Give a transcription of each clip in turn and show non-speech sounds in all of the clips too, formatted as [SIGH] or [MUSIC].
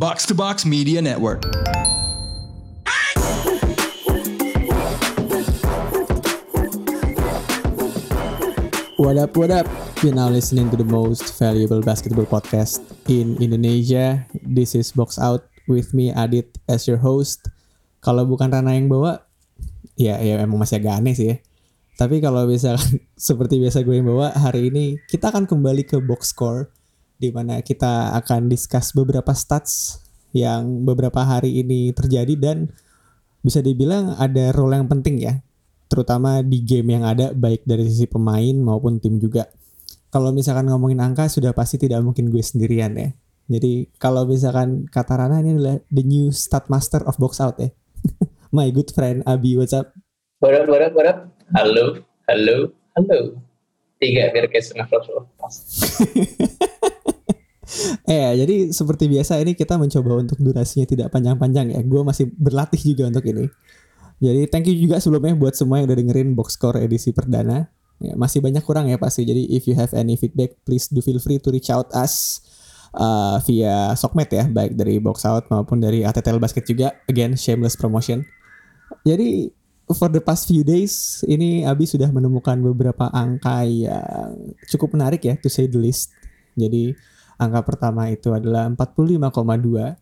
Box to Box Media Network. What up, what up? You're now listening to the most valuable basketball podcast in Indonesia. This is Box Out with me, Adit, as your host. Kalau bukan Rana yang bawa, ya, ya emang masih agak aneh sih ya. Tapi kalau misalkan [LAUGHS] seperti biasa gue yang bawa, hari ini kita akan kembali ke box score di mana kita akan discuss beberapa stats yang beberapa hari ini terjadi dan bisa dibilang ada role yang penting ya terutama di game yang ada baik dari sisi pemain maupun tim juga. Kalau misalkan ngomongin angka sudah pasti tidak mungkin gue sendirian ya. Jadi kalau misalkan kata Rana ini adalah the new stat master of box out ya. [LAUGHS] My good friend Abi, what's up? What up, what up, what up? Halo, halo, halo. Tiga biar kayak setengah. [LAUGHS] eh [LAUGHS] jadi seperti biasa ini kita mencoba untuk durasinya tidak panjang-panjang ya. Gue masih berlatih juga untuk ini. Jadi thank you juga sebelumnya buat semua yang udah dengerin box score edisi perdana. Ya, masih banyak kurang ya pasti. Jadi if you have any feedback, please do feel free to reach out us uh, via Sokmed ya, baik dari box out maupun dari ATTL Basket juga. Again, shameless promotion. Jadi for the past few days ini Abi sudah menemukan beberapa angka yang cukup menarik ya to say the least. Jadi angka pertama itu adalah 45,2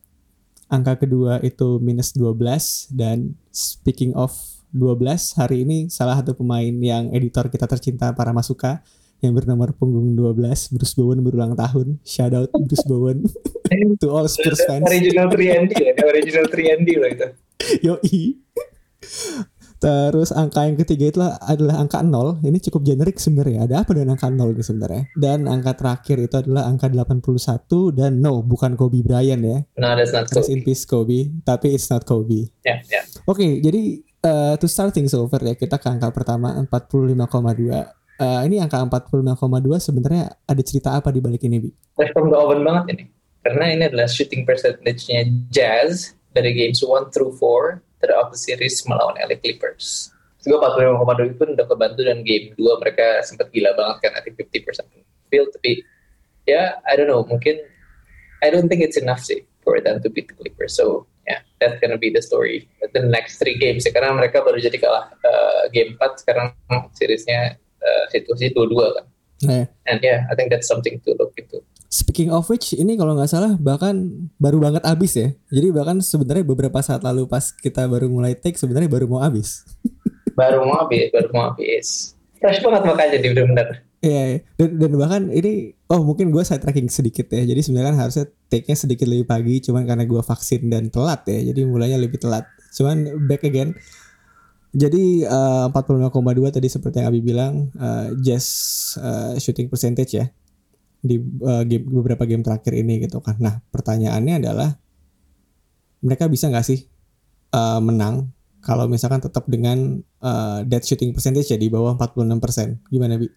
angka kedua itu minus 12 dan speaking of 12 hari ini salah satu pemain yang editor kita tercinta para masuka yang bernomor punggung 12 Bruce Bowen berulang tahun. Shout out Bruce Bowen [LAUGHS] to all Spurs fans. Original 3 ya original 3 loh itu. [LAUGHS] Yoi Terus angka yang ketiga itu adalah angka 0. Ini cukup generik sebenarnya. Ada apa dengan angka 0 itu sebenarnya? Dan angka terakhir itu adalah angka 81 dan no, bukan Kobe Bryant ya. No, that's not Kobe. in peace Kobe, tapi it's not Kobe. Yeah, yeah. Oke, okay, jadi uh, to start things over ya, kita ke angka pertama 45,2. Uh, ini angka 45,2 sebenarnya ada cerita apa di balik ini, Bi? From the oven banget ini. Karena ini adalah shooting percentage-nya Jazz dari games 1 through 4 of the series melawan LA Clippers. Gue 45,2 itu udah kebantu dan game 2 mereka sempat gila banget kan, I think 50% field, tapi ya yeah, I don't know, mungkin I don't think it's enough sih for them to beat the Clippers. So yeah, that's gonna be the story the next three games ya, karena mereka baru jadi kalah uh, game 4 sekarang seriesnya uh, situasi 2-2 kan. Yeah. And yeah, I think that's something to look into. Speaking of which, ini kalau nggak salah bahkan baru banget abis ya. Jadi bahkan sebenarnya beberapa saat lalu pas kita baru mulai take sebenarnya baru mau abis. [LAUGHS] baru mau habis, baru mau habis. Fresh banget makanya di benar-benar. Iya, iya, dan, dan bahkan ini, oh mungkin gue side tracking sedikit ya. Jadi sebenarnya kan harusnya take-nya sedikit lebih pagi, cuman karena gue vaksin dan telat ya, jadi mulainya lebih telat. Cuman back again. Jadi uh, 45,2 tadi seperti yang Abi bilang, uh, just uh, shooting percentage ya di uh, game, beberapa game terakhir ini gitu kan. Nah pertanyaannya adalah mereka bisa nggak sih uh, menang kalau misalkan tetap dengan uh, dead shooting percentage ya di bawah 46%. Gimana Bi?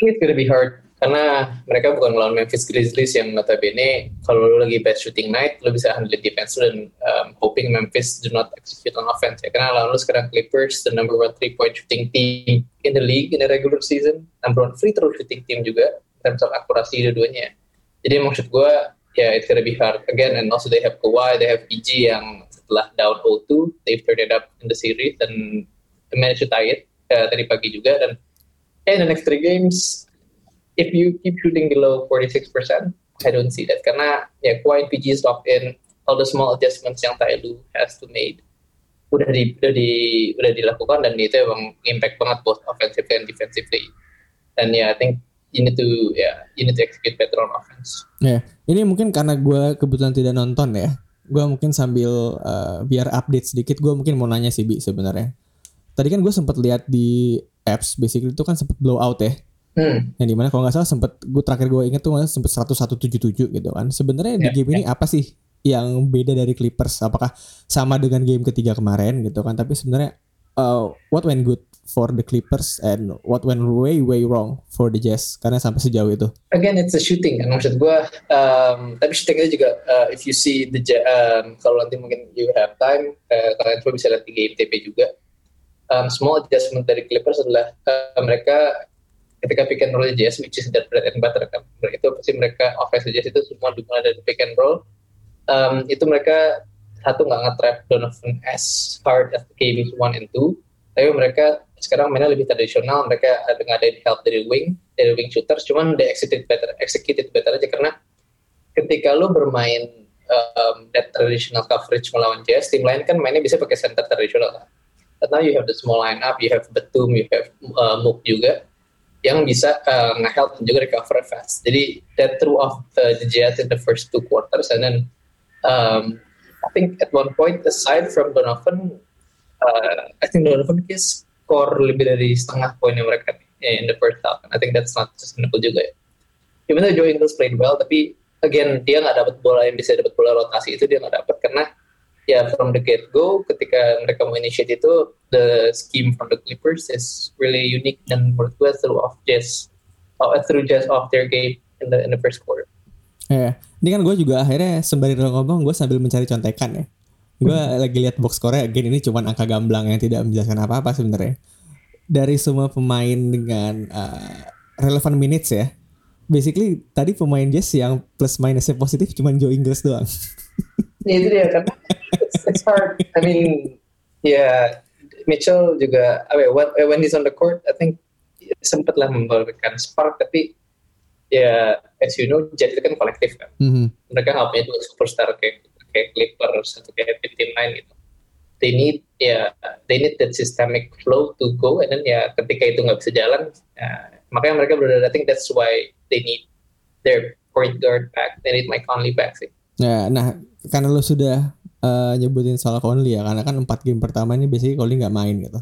It's gonna be hard karena mereka bukan melawan Memphis Grizzlies yang notabene kalau lo lagi bad shooting night lo bisa handle defense dan um, hoping Memphis do not execute on offense ya karena lawan lo sekarang Clippers the number one three point shooting team in the league in the regular season number one free throw shooting team juga terms of akurasi dua-duanya. Jadi maksud gue ya yeah, it's gonna be hard. Again and also they have Kawhi, they have PG yang setelah down 0-2 they've turned it up in the series dan managed to tie it uh, tadi pagi juga. Dan yeah, in the next three games if you keep shooting below 46% I don't see that. Karena ya yeah, Kawhi and PG is in all the small adjustments yang Tyloo has to made. Udah di udah di udah dilakukan dan itu emang impact banget both offensively and defensively. Ya yeah, I think you need to ya yeah, you need to execute better on offense. Ya, yeah. ini mungkin karena gue kebetulan tidak nonton ya. Gue mungkin sambil uh, biar update sedikit, gue mungkin mau nanya sih Bi sebenarnya. Tadi kan gue sempat lihat di apps, basically itu kan sempat blow out ya. Hmm. Yang di mana kalau nggak salah sempat gue terakhir gue inget tuh sempat 1177 gitu kan. Sebenarnya yeah, di game yeah. ini apa sih yang beda dari Clippers? Apakah sama dengan game ketiga kemarin gitu kan? Tapi sebenarnya uh, what went good for the Clippers and what went way way wrong for the Jazz karena sampai sejauh itu? Again it's a shooting kan maksud gue. Um, tapi shootingnya juga uh, if you see the um, kalau nanti mungkin you have time uh, kalian coba bisa lihat di game TP juga. Um, small adjustment dari Clippers adalah uh, mereka ketika pick and roll Jazz which is that bread and butter kan. Itu pasti mereka offense Jazz itu semua dimulai dari pick and roll um, itu mereka satu nggak nge-trap Donovan as hard as the games one and two, tapi mereka sekarang mainnya lebih tradisional, mereka ada ngadain help dari wing, dari wing shooters, cuman they executed better, executed better aja karena ketika lo bermain um, that traditional coverage melawan Jazz, tim lain kan mainnya bisa pakai center tradisional lah. But now you have the small lineup, you have Batum, you have uh, Mook juga yang bisa uh, nge-help dan juga recover fast. Jadi that threw off uh, the Jazz in the first two quarters and then um, I think at one point aside from Donovan, uh, I think Donovan Kiss skor lebih dari setengah poinnya mereka in the first half. I think that's not sustainable juga ya. Even though Joe Ingles played well, tapi again dia nggak dapat bola yang bisa dapat bola rotasi itu dia nggak dapat karena ya from the get go ketika mereka mau initiate itu the scheme from the Clippers is really unique dan menurut gue through off just uh, through just off their game in the in the first quarter. Ya, ini kan gue juga akhirnya sembari ngomong gue sambil mencari contekan ya. Gue lagi lihat box score again ini cuma angka gamblang yang tidak menjelaskan apa-apa sebenarnya. Dari semua pemain dengan uh, relevant minutes ya. Basically tadi pemain Jazz yang plus minusnya positif cuma Joe Ingles doang. [LAUGHS] ya itu dia karena it's, it's hard. I mean, ya yeah, Mitchell juga, I mean, when he's on the court, I think sempat lah memberikan spark, tapi ya as you know Jet itu kan kolektif kan mm-hmm. mereka nggak punya dua superstar kayak kayak Clippers atau kayak tim lain gitu they need ya yeah, they need that systemic flow to go and then ya ketika itu nggak bisa jalan ya, makanya mereka berada I think that's why they need their point guard back they need Mike Conley back sih ya nah karena lo sudah uh, nyebutin soal Conley ya karena kan empat game pertama ini biasanya Conley nggak main gitu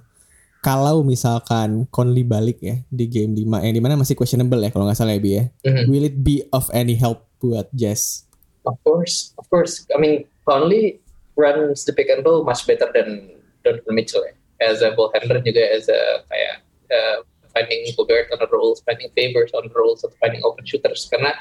kalau misalkan Conley balik ya di game 5 yang di mana masih questionable ya kalau nggak salah ya Bi ya. Mm-hmm. Will it be of any help buat Jazz? Of course, of course. I mean Conley runs the pick and roll much better than Donovan Mitchell ya. As a ball handler juga as a kayak uh, finding Gobert on the rolls, finding favors on the rolls, atau finding open shooters. Karena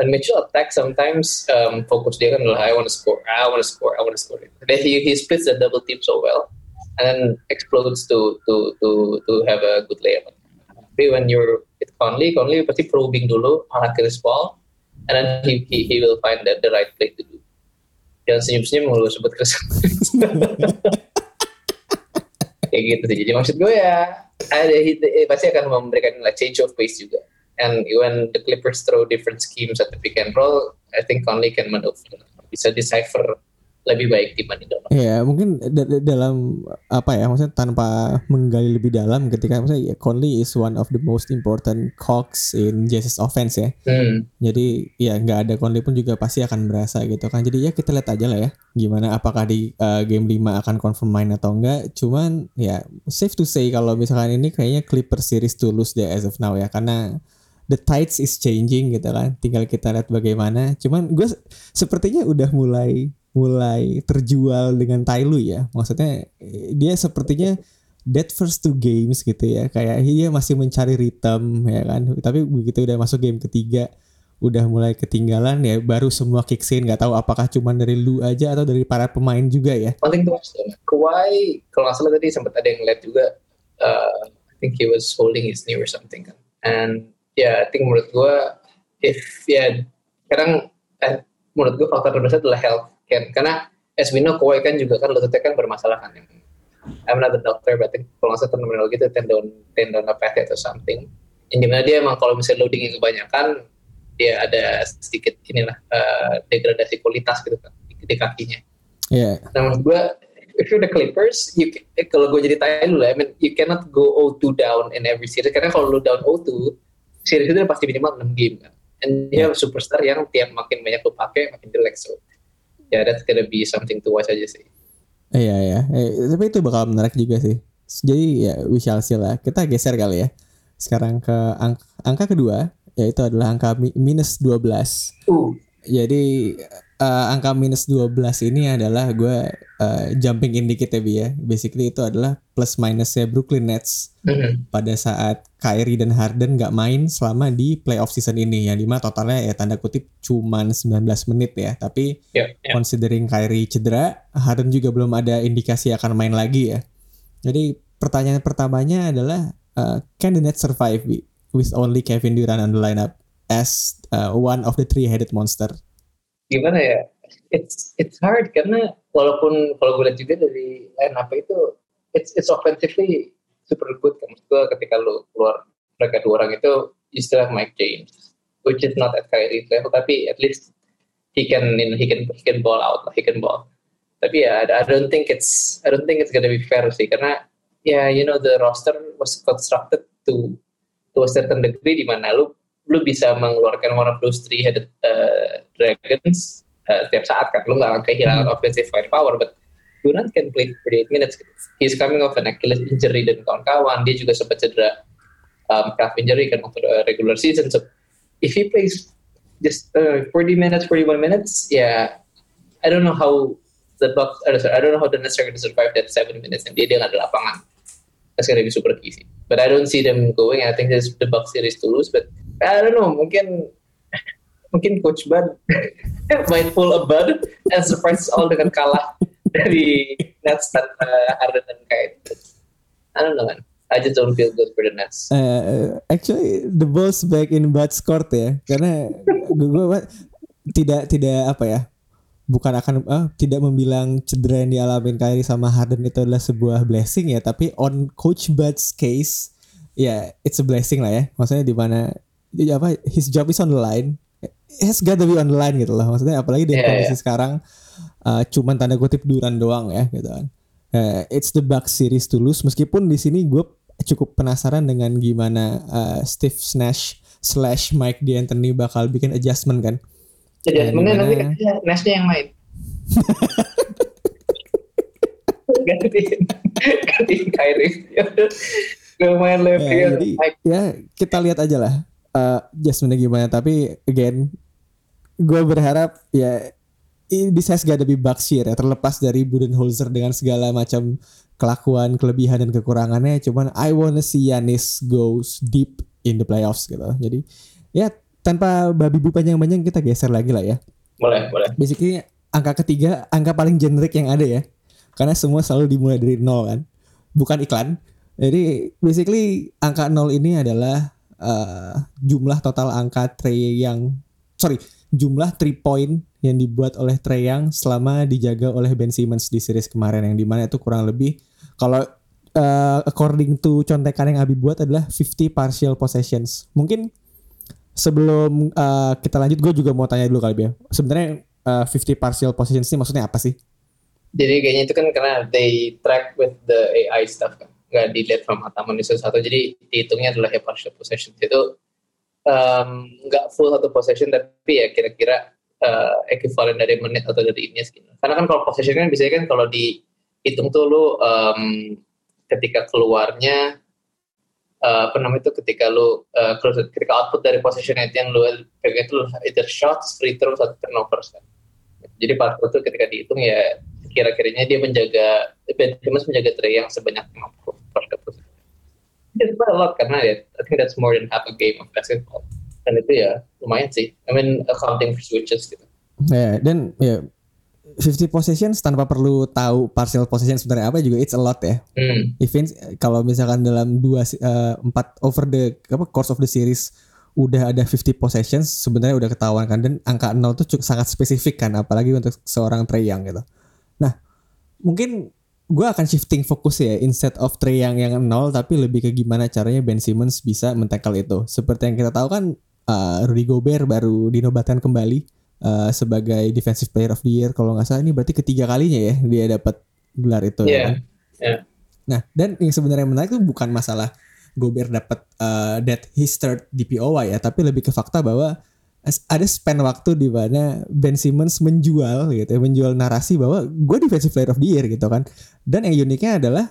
when Mitchell attack sometimes um, fokus dia kan adalah I want to score, I want to score, I want to score. Then he, he splits the double team so well and then explodes to to to to have a good layup. Tapi when you're with Conley, Conley pasti probing dulu ala Chris Paul, and then he, he, he will find that the right play to do. Jangan senyum-senyum mulu sebut Chris [LAUGHS] Kayak gitu sih. Jadi maksud gue ya, ada eh, pasti akan memberikan like, change of pace juga. And when the Clippers throw different schemes at the pick and roll, I think Conley can maneuver. Bisa decipher lebih baik dibanding. Iya, mungkin dalam apa ya, maksudnya tanpa menggali lebih dalam ketika maksudnya ya, Conley is one of the most important cogs in Jazz's offense ya. Hmm. Jadi ya nggak ada Conley pun juga pasti akan berasa gitu kan. Jadi ya kita lihat aja lah ya gimana apakah di uh, game 5 akan confirm main atau enggak. Cuman ya safe to say kalau misalkan ini kayaknya Clipper series to lose deh as of now ya karena the tides is changing gitu kan. Tinggal kita lihat bagaimana. Cuman gue sepertinya udah mulai mulai terjual dengan Tailu ya. Maksudnya dia sepertinya dead first two games gitu ya. Kayak dia masih mencari rhythm ya kan. Tapi begitu udah masuk game ketiga udah mulai ketinggalan ya baru semua kick in nggak tahu apakah cuma dari lu aja atau dari para pemain juga ya paling tuh Kawhi kalau nggak salah tadi sempat ada yang lihat juga uh, I think he was holding his knee or something kan and yeah, I think menurut gua if ya yeah, sekarang eh, menurut gua faktor terbesar adalah health karena as we know Kawhi kan juga kan lututnya kan bermasalah kan yang I'm not a doctor but kalau nggak salah terminologi itu tendon tendon apa atau something yang di mana dia emang kalau misalnya loading kebanyakan dia ada sedikit inilah uh, degradasi kualitas gitu kan di, di kakinya. Iya. Yeah. Nah menurut gue if you're the Clippers, you, eh, kalau gue jadi tanya dulu I mean you cannot go 0-2 down in every series karena kalau lu down 0-2 series itu pasti minimal 6 game kan. And dia yeah. superstar yang tiap makin banyak lu pakai makin jelek so ya yeah, that's gonna be something to watch aja sih. Iya ya, eh, tapi itu bakal menarik juga sih. Jadi ya we shall see lah. Kita geser kali ya. Sekarang ke angka, angka kedua yaitu adalah angka minus 12. Uh. Jadi uh, angka minus 12 ini adalah gue uh, jumping in dikit ya Bi ya. Basically itu adalah plus minusnya Brooklyn Nets mm -hmm. pada saat Kyrie dan Harden nggak main selama di playoff season ini yang di mana totalnya ya tanda kutip cuman 19 menit ya. Tapi yeah, yeah. considering Kyrie cedera, Harden juga belum ada indikasi akan main lagi ya. Jadi pertanyaan pertamanya adalah uh, can the Nets survive Bi? with only Kevin Durant on the lineup as uh, one of the three-headed monster. Gimana ya? it's it's hard karena walaupun kalau gue lihat juga dari line apa itu it's it's offensively super good kan gue ketika lu keluar mereka dua orang itu have Mike James which is not at Kyrie level tapi at least he can you know, he can he can ball out lah he can ball tapi ya I don't think it's I don't think it's gonna be fair sih karena ya yeah, you know the roster was constructed to to a certain degree di mana lu lu bisa mengeluarkan one of those three headed uh, dragons uh, setiap saat kan. Lu nggak akan kehilangan hmm. offensive firepower but Durant can play 38 minutes. He's coming off an Achilles injury dan kawan-kawan dia juga sempat cedera um, calf injury kan untuk uh, regular season. So if he plays just uh, 40 minutes 41 minutes yeah I don't know how the Bucks uh, I don't know how the Nets are going to survive that 7 minutes and dia ada lapangan that's gonna be super easy. But I don't see them going. I think this the Bucks series to lose but I don't know. Mungkin mungkin coach Bud [LAUGHS] a Bud and surprise all dengan kalah dari Nets tanpa Harden dan Kyle. I don't know man. I just don't feel good for the Nets. Uh, actually, the Bulls back in Bud's court ya, karena gue tidak tidak apa ya, bukan akan uh, tidak membilang cedera yang dialami Kyrie sama Harden itu adalah sebuah blessing ya, tapi on Coach Bud's case, ya yeah, it's a blessing lah ya. Maksudnya di mana ya apa his job is on the line. It has got to be on the line gitu loh. Maksudnya apalagi di yeah, kondisi yeah. sekarang uh, cuman tanda kutip duran doang ya gitu kan. Uh, it's the Bucks series to lose. Meskipun di sini gue cukup penasaran dengan gimana uh, Steve Nash slash Mike D'Antoni bakal bikin adjustment kan adjustmentnya nanti Nashnya yang main. [LAUGHS] Gantiin. Gantiin Kyrie. [LAUGHS] Main left ya, jadi, ya kita lihat aja lah uh, Jasmine gimana. Tapi again gue berharap ya this has gotta be Bucks year ya. Terlepas dari Budenholzer dengan segala macam kelakuan kelebihan dan kekurangannya. Cuman I wanna see Yanis goes deep in the playoffs gitu. Jadi ya tanpa babi bu panjang-panjang kita geser lagi lah ya. Boleh boleh. Basically angka ketiga angka paling generik yang ada ya. Karena semua selalu dimulai dari nol kan. Bukan iklan. Jadi basically angka nol ini adalah uh, jumlah total angka Trey yang sorry jumlah three point yang dibuat oleh Trey yang selama dijaga oleh Ben Simmons di series kemarin. Yang di mana itu kurang lebih kalau uh, according to contekan yang Abi buat adalah 50 partial possessions. Mungkin sebelum uh, kita lanjut gue juga mau tanya dulu kali ya sebenarnya uh, 50 partial possessions ini maksudnya apa sih? Jadi kayaknya itu kan karena they track with the AI stuff kan nggak dilihat from ataman itu satu jadi dihitungnya adalah ya partial possession itu nggak um, full satu possession tapi ya kira-kira uh, equivalent dari menit atau dari ini gitu. Karena kan kalau possession kan biasanya kan kalau dihitung tuh lu um, ketika keluarnya uh, apa namanya itu ketika lu uh, ketika output dari possession itu yang lu kayak itu either shots, free throws atau turnovers kan. Jadi partial itu ketika dihitung ya kira-kiranya dia menjaga Ben Simmons menjaga Trey yang sebanyak 50 It's quite a lot karena ya I think that's more than half a game of basketball. Dan itu ya lumayan sih. I mean accounting for switches gitu. Ya yeah, dan ya yeah, 50 possessions tanpa perlu tahu partial possession sebenarnya apa juga it's a lot ya. Hmm. Even kalau misalkan dalam dua uh, empat over the apa course of the series udah ada 50 possessions sebenarnya udah ketahuan kan dan angka 0 tuh cukup sangat spesifik kan apalagi untuk seorang Trey Young gitu. Nah, mungkin gue akan shifting fokus ya instead of Trey yang yang nol tapi lebih ke gimana caranya Ben Simmons bisa mentackle itu. Seperti yang kita tahu kan uh, Rudy Gobert baru dinobatkan kembali uh, sebagai defensive player of the year kalau nggak salah ini berarti ketiga kalinya ya dia dapat gelar itu. Yeah. Ya. Yeah. Nah, dan yang sebenarnya menarik itu bukan masalah Gobert dapat uh, that his third DPOY ya, tapi lebih ke fakta bahwa ada span waktu di mana Ben Simmons menjual gitu ya, menjual narasi bahwa gue defensive player of the year gitu kan. Dan yang uniknya adalah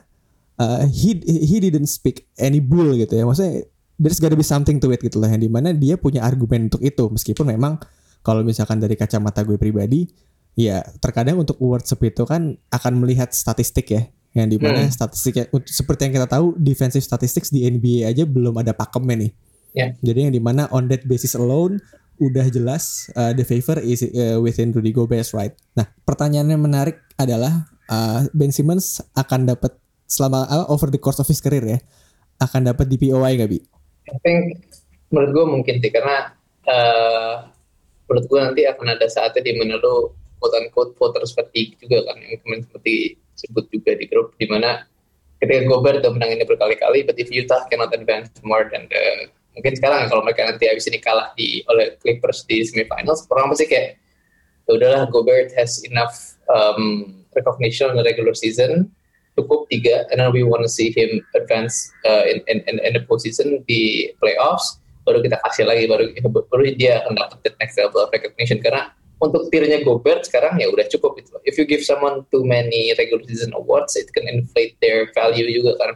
uh, he he didn't speak any bull gitu ya. Maksudnya there's gotta be something to it gitu lah yang di mana dia punya argumen untuk itu meskipun memang kalau misalkan dari kacamata gue pribadi ya terkadang untuk award seperti itu kan akan melihat statistik ya yang di mana hmm. statistiknya seperti yang kita tahu defensive statistics di NBA aja belum ada pakemnya nih. Yeah. Jadi yang di mana on that basis alone udah jelas uh, the favor is uh, within Rudy Gobert, right? Nah, pertanyaan yang menarik adalah uh, Ben Simmons akan dapat selama uh, over the course of his career ya, akan dapat DPOY gak bi? I think menurut gue mungkin sih karena uh, menurut gue nanti akan ada saatnya di mana lu quote unquote voters fatigue juga kan yang kemarin seperti sebut juga di grup di mana ketika Gobert udah menang ini berkali-kali but if Utah cannot advance more than the mungkin sekarang kalau mereka nanti habis ini kalah di oleh Clippers di semifinals orang pasti kayak "Ya udahlah Gobert has enough um, recognition in the regular season cukup tiga and then we want to see him advance uh, in, in, in the postseason di playoffs baru kita kasih lagi baru baru dia akan dapat the next level of recognition karena untuk tiernya Gobert sekarang ya udah cukup gitu. If you give someone too many regular season awards, it can inflate their value juga kan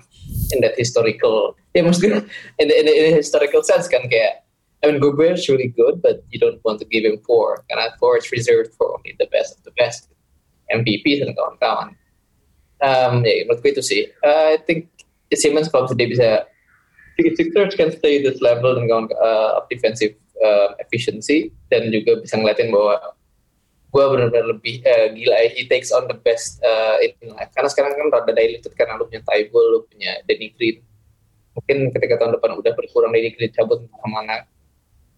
in that historical. Ya maksudnya in the, in historical sense kan kayak I mean Gobert is really good, but you don't want to give him four karena four is reserved for only the best of the best, MVP dan kawan-kawan. Um, ya menurutku itu sih. Uh, I think Simmons kalau dia bisa Sixers can stay this level dan kawan uh, up defensive uh, efficiency dan juga bisa ngeliatin bahwa gue benar-benar lebih uh, gila. He takes on the best uh, in life. Karena sekarang kan rada diluted karena lu punya Tybal lu punya Danny Green. Mungkin ketika tahun depan udah berkurang Danny Green cabut sama anak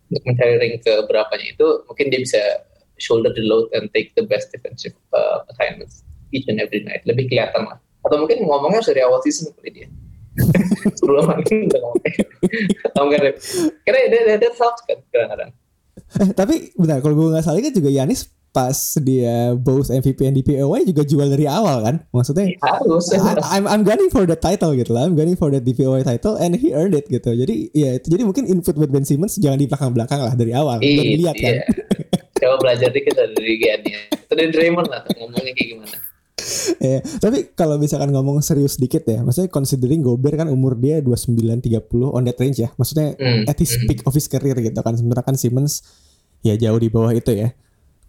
untuk mencari ring ke berapanya itu mungkin dia bisa shoulder the load and take the best defensive uh, assignments each and every night. Lebih kelihatan lah. Atau mungkin ngomongnya dari awal season kali dia sebelum [LAUGHS] main udah ngomong atau enggak karena dia dia helps kan kadang-kadang? Eh, tapi benar kalau gue nggak salah kan juga Yanis pas dia both MVP and DPOY juga jual dari awal kan? Maksudnya harus. I, I'm I'm gunning for the title gitu lah. I'm gunning for the DPOY title and he earned it gitu. Jadi ya itu jadi mungkin input buat Ben Simmons jangan di belakang-belakang lah dari awal. Iya, dan dilihat kan. Iya. coba belajar dikit dari Gianni dari Draymond lah ngomongnya kayak gimana [LAUGHS] Ya, tapi kalau misalkan ngomong serius dikit ya, maksudnya considering Gobert kan umur dia 29 30 on that range ya. Maksudnya Hmm, at his hmm. peak of his career gitu kan. Sementara kan Simmons ya jauh di bawah itu ya.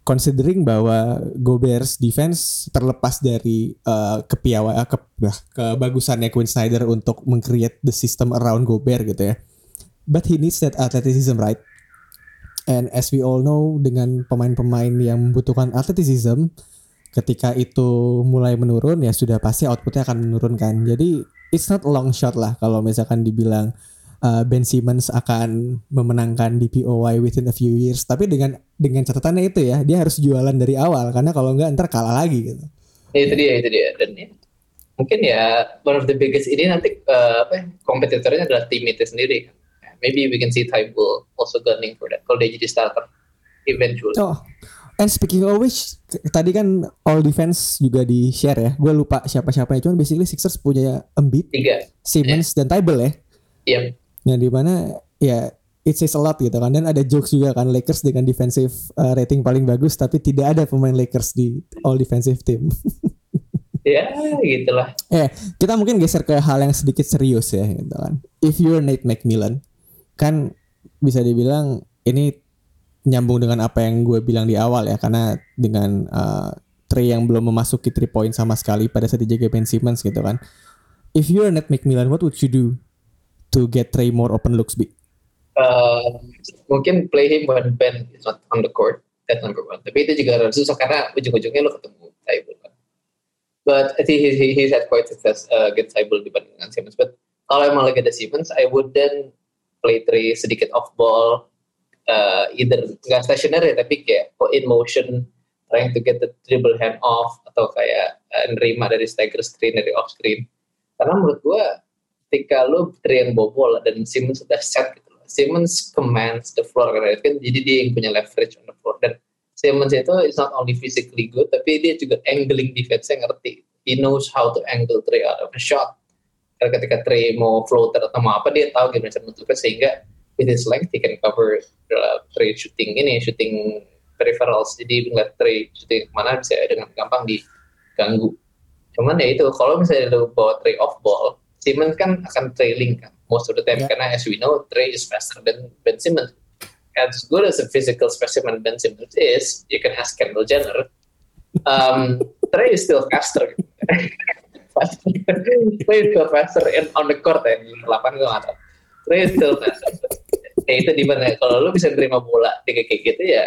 Considering bahwa Gobert's defense terlepas dari uh, kepiawa uh, ke, bah, kebagusannya Quinn Snyder untuk meng-create the system around Gobert gitu ya. But he needs that athleticism right. And as we all know dengan pemain-pemain yang membutuhkan athleticism ketika itu mulai menurun ya sudah pasti outputnya akan menurun kan. Jadi it's not a long shot lah kalau misalkan dibilang uh, Ben Simmons akan memenangkan DPOY within a few years. Tapi dengan dengan catatannya itu ya dia harus jualan dari awal karena kalau enggak ntar kalah lagi gitu. Ya, itu dia itu dia dan ya, mungkin ya one of the biggest ini nanti uh, apa ya, kompetitornya adalah tim itu sendiri. Maybe we can see Tybal also gunning for that kalau dia jadi starter eventually. Oh, and speaking of which, tadi kan all defense juga di share ya. Gue lupa siapa-siapanya. Cuman basically Sixers punya Embiid, Tiga, Simmons, dan Tybal ya. iya Yang di mana ya it says a lot gitu kan. Dan ada jokes juga kan Lakers dengan defensive uh, rating paling bagus, tapi tidak ada pemain Lakers di all defensive team. [LAUGHS] ya gitulah. eh, kita mungkin geser ke hal yang sedikit serius ya gitu kan. If you're Nate McMillan, kan bisa dibilang ini nyambung dengan apa yang gue bilang di awal ya karena dengan uh, Trey yang belum memasuki three point sama sekali pada saat dijaga Ben Simmons gitu kan. If you're Nate McMillan, what would you do to get Trey more open looks? Bi? Uh, mungkin play him when Ben is not on the court. That's number one. Tapi itu juga harus susah karena ujung-ujungnya lo ketemu Tybal kan. But I think he, he, he's had quite success uh, against Tybal dibanding dengan Simmons. But kalau emang lagi ada Simmons, I would then play three sedikit off ball, uh, either nggak stationary tapi kayak in motion, trying to get the dribble hand off atau kayak uh, nerima dari stagger screen dari off screen. Karena menurut gua ketika three yang bobol dan Simmons sudah set gitu loh. Simmons commands the floor kan jadi dia yang punya leverage on the floor dan Simmons itu is not only physically good tapi dia juga angling defense yang ngerti. He knows how to angle three out of a shot. Karena ketika Trey mau floater atau mau apa dia tahu gimana cara menutupnya sehingga with his length he can cover uh, Trey shooting ini shooting peripherals. Jadi ngeliat Trey shooting ke mana bisa dengan gampang diganggu. Cuman ya itu kalau misalnya lu bawa Trey off ball Simmons kan akan trailing kan most of the time. Yeah. karena as we know Trey is faster than Ben Simmons. As good as a physical specimen Ben Simmons is you can ask Kendall Jenner. Um, [LAUGHS] Trey is still faster. [LAUGHS] Trey is still faster in, on the court ya di lapangan. gue nggak tahu Faster ya itu di mana? Kalau lu bisa terima bola di kayak gitu ya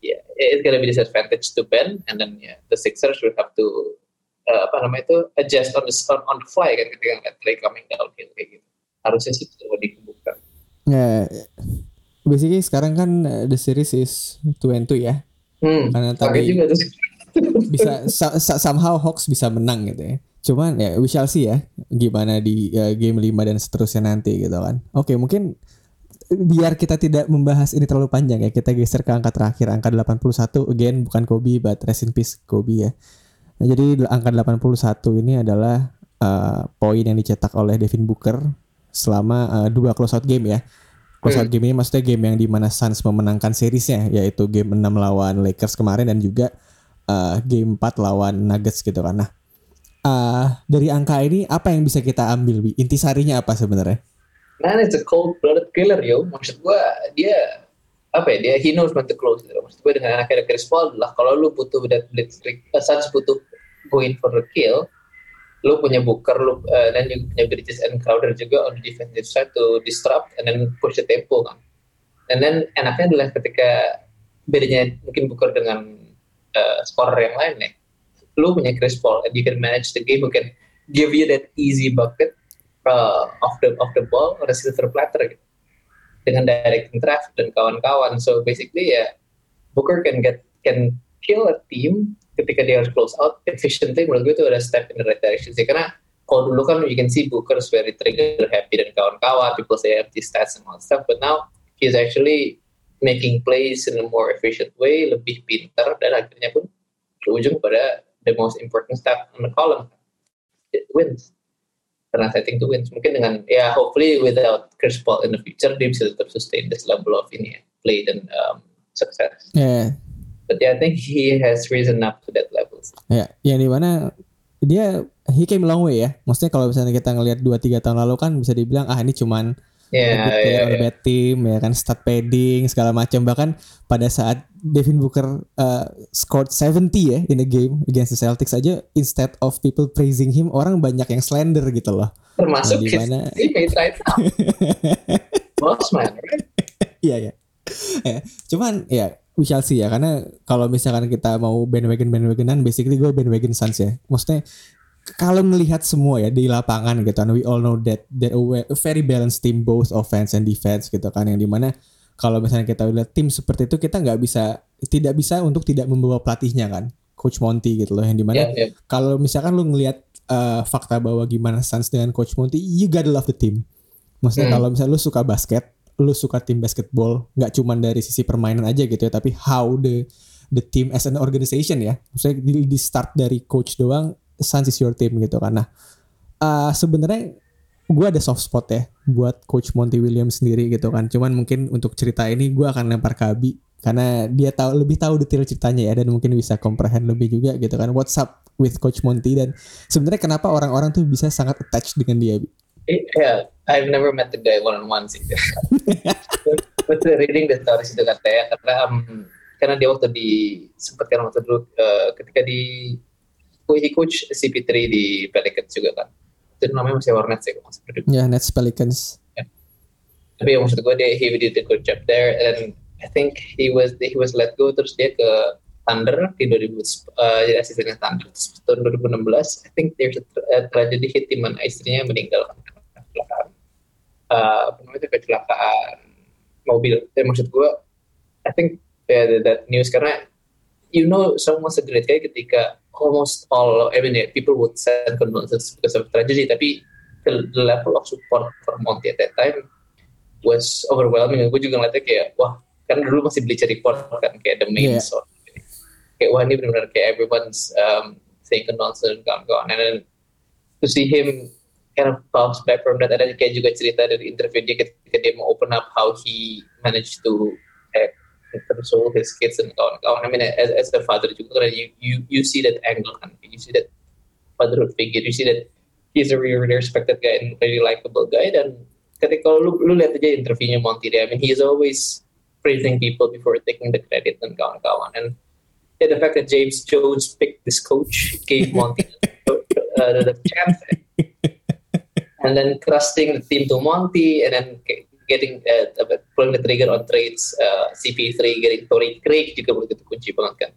ya it's gonna be disadvantage to Ben. And then ya the Sixers will have to uh, apa namanya itu adjust on the on, on the fly kan ketika ngeliat coming downhill kayak gitu harusnya sih itu dikembangkan Ya, basically sekarang kan uh, the series is two and two ya. hmm Karena tadi juga tuh. bisa sa- sa- somehow Hawks bisa menang gitu ya. Cuman ya we shall see ya gimana di ya, game 5 dan seterusnya nanti gitu kan. Oke, mungkin biar kita tidak membahas ini terlalu panjang ya, kita geser ke angka terakhir, angka 81 again bukan Kobe but rest in peace Kobe ya. Nah, jadi angka 81 ini adalah uh, poin yang dicetak oleh Devin Booker selama uh, dua closeout game ya. Closeout game ini maksudnya game yang di mana Suns memenangkan seriesnya yaitu game 6 lawan Lakers kemarin dan juga uh, game 4 lawan Nuggets gitu kan. Nah, uh, dari angka ini apa yang bisa kita ambil Wi? Intisarinya apa sebenarnya? Man, it's a cold-blooded killer, yo. Maksud gue, dia apa ya dia he knows when to close gitu. Maksud gue dengan akhirnya Chris Paul lah kalau lu butuh that blitzkrieg uh, Suns butuh going for the kill lu punya Booker lu uh, dan juga punya Bridges and Crowder juga on the defensive side to disrupt and then push the tempo kan and then enaknya adalah ketika bedanya mungkin Booker dengan uh, scorer yang lain nih lu punya Chris Paul and you can manage the game who can give you that easy bucket uh, off the off the ball on a silver platter gitu dengan directing traffic dan kawan-kawan. So basically ya Booker can get can kill a team ketika dia harus close out efficiently. Menurut gue itu ada step in the right direction sih. Karena kalau dulu kan you can see Booker is very trigger happy dan kawan-kawan people say empty stats and all stuff but now he's actually making plays in a more efficient way lebih pintar dan akhirnya pun berujung pada the most important step on the column. It wins. Karena setting to wins. Mungkin dengan ya hopefully without Chris Paul in the future dia bisa tetap sustain this level of ini ya, play dan um, success. Ya, but yeah, I think he has risen up to that level. ya, yang di mana dia he came a long way ya. Maksudnya kalau misalnya kita ngelihat 2-3 tahun lalu kan bisa dibilang ah ini cuman Yeah, good player yeah, yeah. bad team ya kan stat padding segala macam bahkan pada saat Devin Booker uh, scored 70 ya in a game against the Celtics aja instead of people praising him orang banyak yang slender gitu loh. Termasuk Nah, di his teammate right now. [LAUGHS] Boss man, right? Iya ya. Ya, Cuman ya we shall see ya karena kalau misalkan kita mau bandwagon bandwagonan basically gue bandwagon Suns ya. Maksudnya kalau melihat semua ya di lapangan gitu and we all know that that a very balanced team both offense and defense gitu kan yang di mana kalau misalnya kita lihat tim seperti itu kita nggak bisa tidak bisa untuk tidak membawa pelatihnya kan coach Monty gitu loh yang di mana Yeah, yeah. kalau misalkan lu ngelihat uh, fakta bahwa gimana Suns dengan coach Monty you gotta love the team maksudnya Hmm. kalau misalnya lu suka basket lu suka tim basketball nggak cuman dari sisi permainan aja gitu ya tapi how the the team as an organization ya maksudnya di, di start dari coach doang Suns is your team gitu kan nah uh, sebenarnya gue ada soft spot ya buat coach Monty Williams sendiri gitu kan cuman mungkin untuk cerita ini gue akan lempar ke Abi karena dia tahu lebih tahu detail ceritanya ya dan mungkin bisa comprehend lebih juga gitu kan what's up with coach Monty dan sebenarnya kenapa orang-orang tuh bisa sangat attached dengan dia Abi? Yeah, I've never met the guy one on one sih. [LAUGHS] But reading the stories itu katanya karena um, karena dia waktu di sempat kan waktu dulu uh, ketika di he coach CP3 di Pelicans juga kan. Itu namanya masih Hornets ya, salah. ya Nets Pelicans. Tapi yang maksud gue dia he did a good job there and I think he was he was let go terus dia ke Thunder di 2000 uh, jadi asistennya Thunder. Terus tahun 2016 I think there's a, tra- a tragedy hit di mana istrinya meninggal kecelakaan. Uh, apa namanya itu kecelakaan mobil. Tapi maksud gue I think yeah, that, that news karena you know someone's a great guy ketika almost all I mean yeah, people would send condolences because of tragedy tapi the, the level of support for Monty at that time was overwhelming. Gue juga ngeliatnya kayak wah kan dulu masih Bleacher Report kan kayak the main Yeah. source. Kayak wah ini benar-benar kayak everyone's um, saying condolences dan kawan-kawan. And then to see him kind of bounce back from that. Ada kayak juga cerita dari interview dia ketika dia mau open up how he managed to eh, console his kids dan kawan-kawan. I mean as, as a father you, you you see that angle kan. You see that fatherhood figure. You see that he's a really, really respected guy and really likable guy dan ketika lu lu lihat aja interviewnya Monty I mean he's always praising people before taking the credit dan kawan-kawan and yeah, the fact that James Jones picked this coach gave [LAUGHS] Monty uh, the chance and then trusting the team to Monty and then getting uh, pulling the trigger on trades uh, CP3 getting Torrey Craig juga begitu kunci banget kan.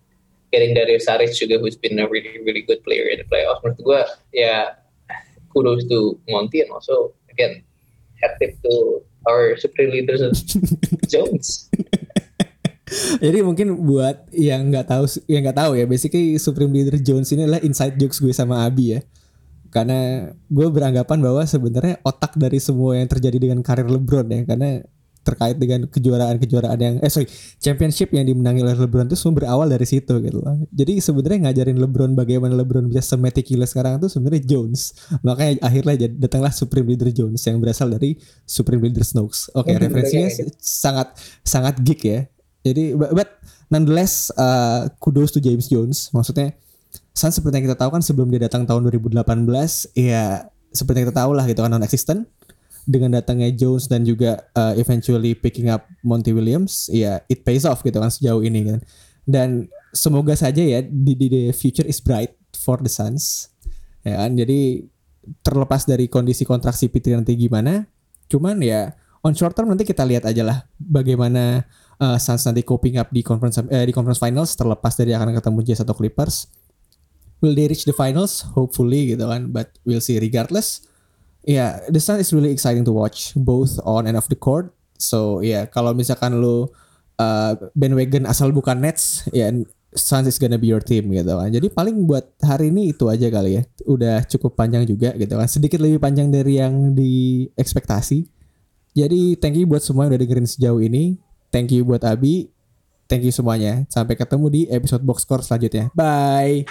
Getting Darius Saric juga who's been a really really good player in the playoffs. Menurut gue ya kudos to Monty and also again hat tip to our supreme leaders [LAUGHS] Jones. Jadi mungkin buat yang nggak tahu yang nggak tahu ya, basically Supreme Leader Jones ini adalah inside jokes gue sama Abi ya. Karena gue beranggapan bahwa sebenarnya otak dari semua yang terjadi dengan karir LeBron ya, karena terkait dengan kejuaraan-kejuaraan yang eh sorry championship yang dimenangi oleh LeBron itu semua berawal dari situ gitu loh. Jadi sebenarnya ngajarin LeBron bagaimana LeBron bisa semeticulous sekarang itu sebenarnya Jones. Makanya akhirnya datanglah Supreme Leader Jones yang berasal dari Supreme Leader Snokes. Oke, okay, referensinya sangat sangat geek ya. Jadi but, but nonetheless uh, kudos to James Jones. Maksudnya San seperti yang kita tahu kan sebelum dia datang tahun 2018 ya seperti yang kita tahu lah gitu kan non existent dengan datangnya Jones dan juga uh, eventually picking up Monty Williams, ya it pays off gitu kan sejauh ini kan. Dan semoga saja ya di, the future is bright for the Suns. Ya kan, jadi terlepas dari kondisi kontrak si Pitri nanti gimana, cuman ya on short term nanti kita lihat aja lah bagaimana uh, Suns nanti coping up di conference eh, di conference finals terlepas dari akan ketemu Jazz atau Clippers. Will they reach the finals? Hopefully gitu kan, but we'll see regardless yeah, the Sun is really exciting to watch both on and off the court. So yeah, kalau misalkan lu uh, bandwagon asal bukan Nets, ya yeah, Suns is gonna be your team gitu kan. Jadi paling buat hari ini itu aja kali ya. Udah cukup panjang juga gitu kan. Sedikit lebih panjang dari yang di ekspektasi. Jadi thank you buat semua yang udah dengerin sejauh ini. Thank you buat Abi. Thank you semuanya. Sampai ketemu di episode Box Score selanjutnya. Bye.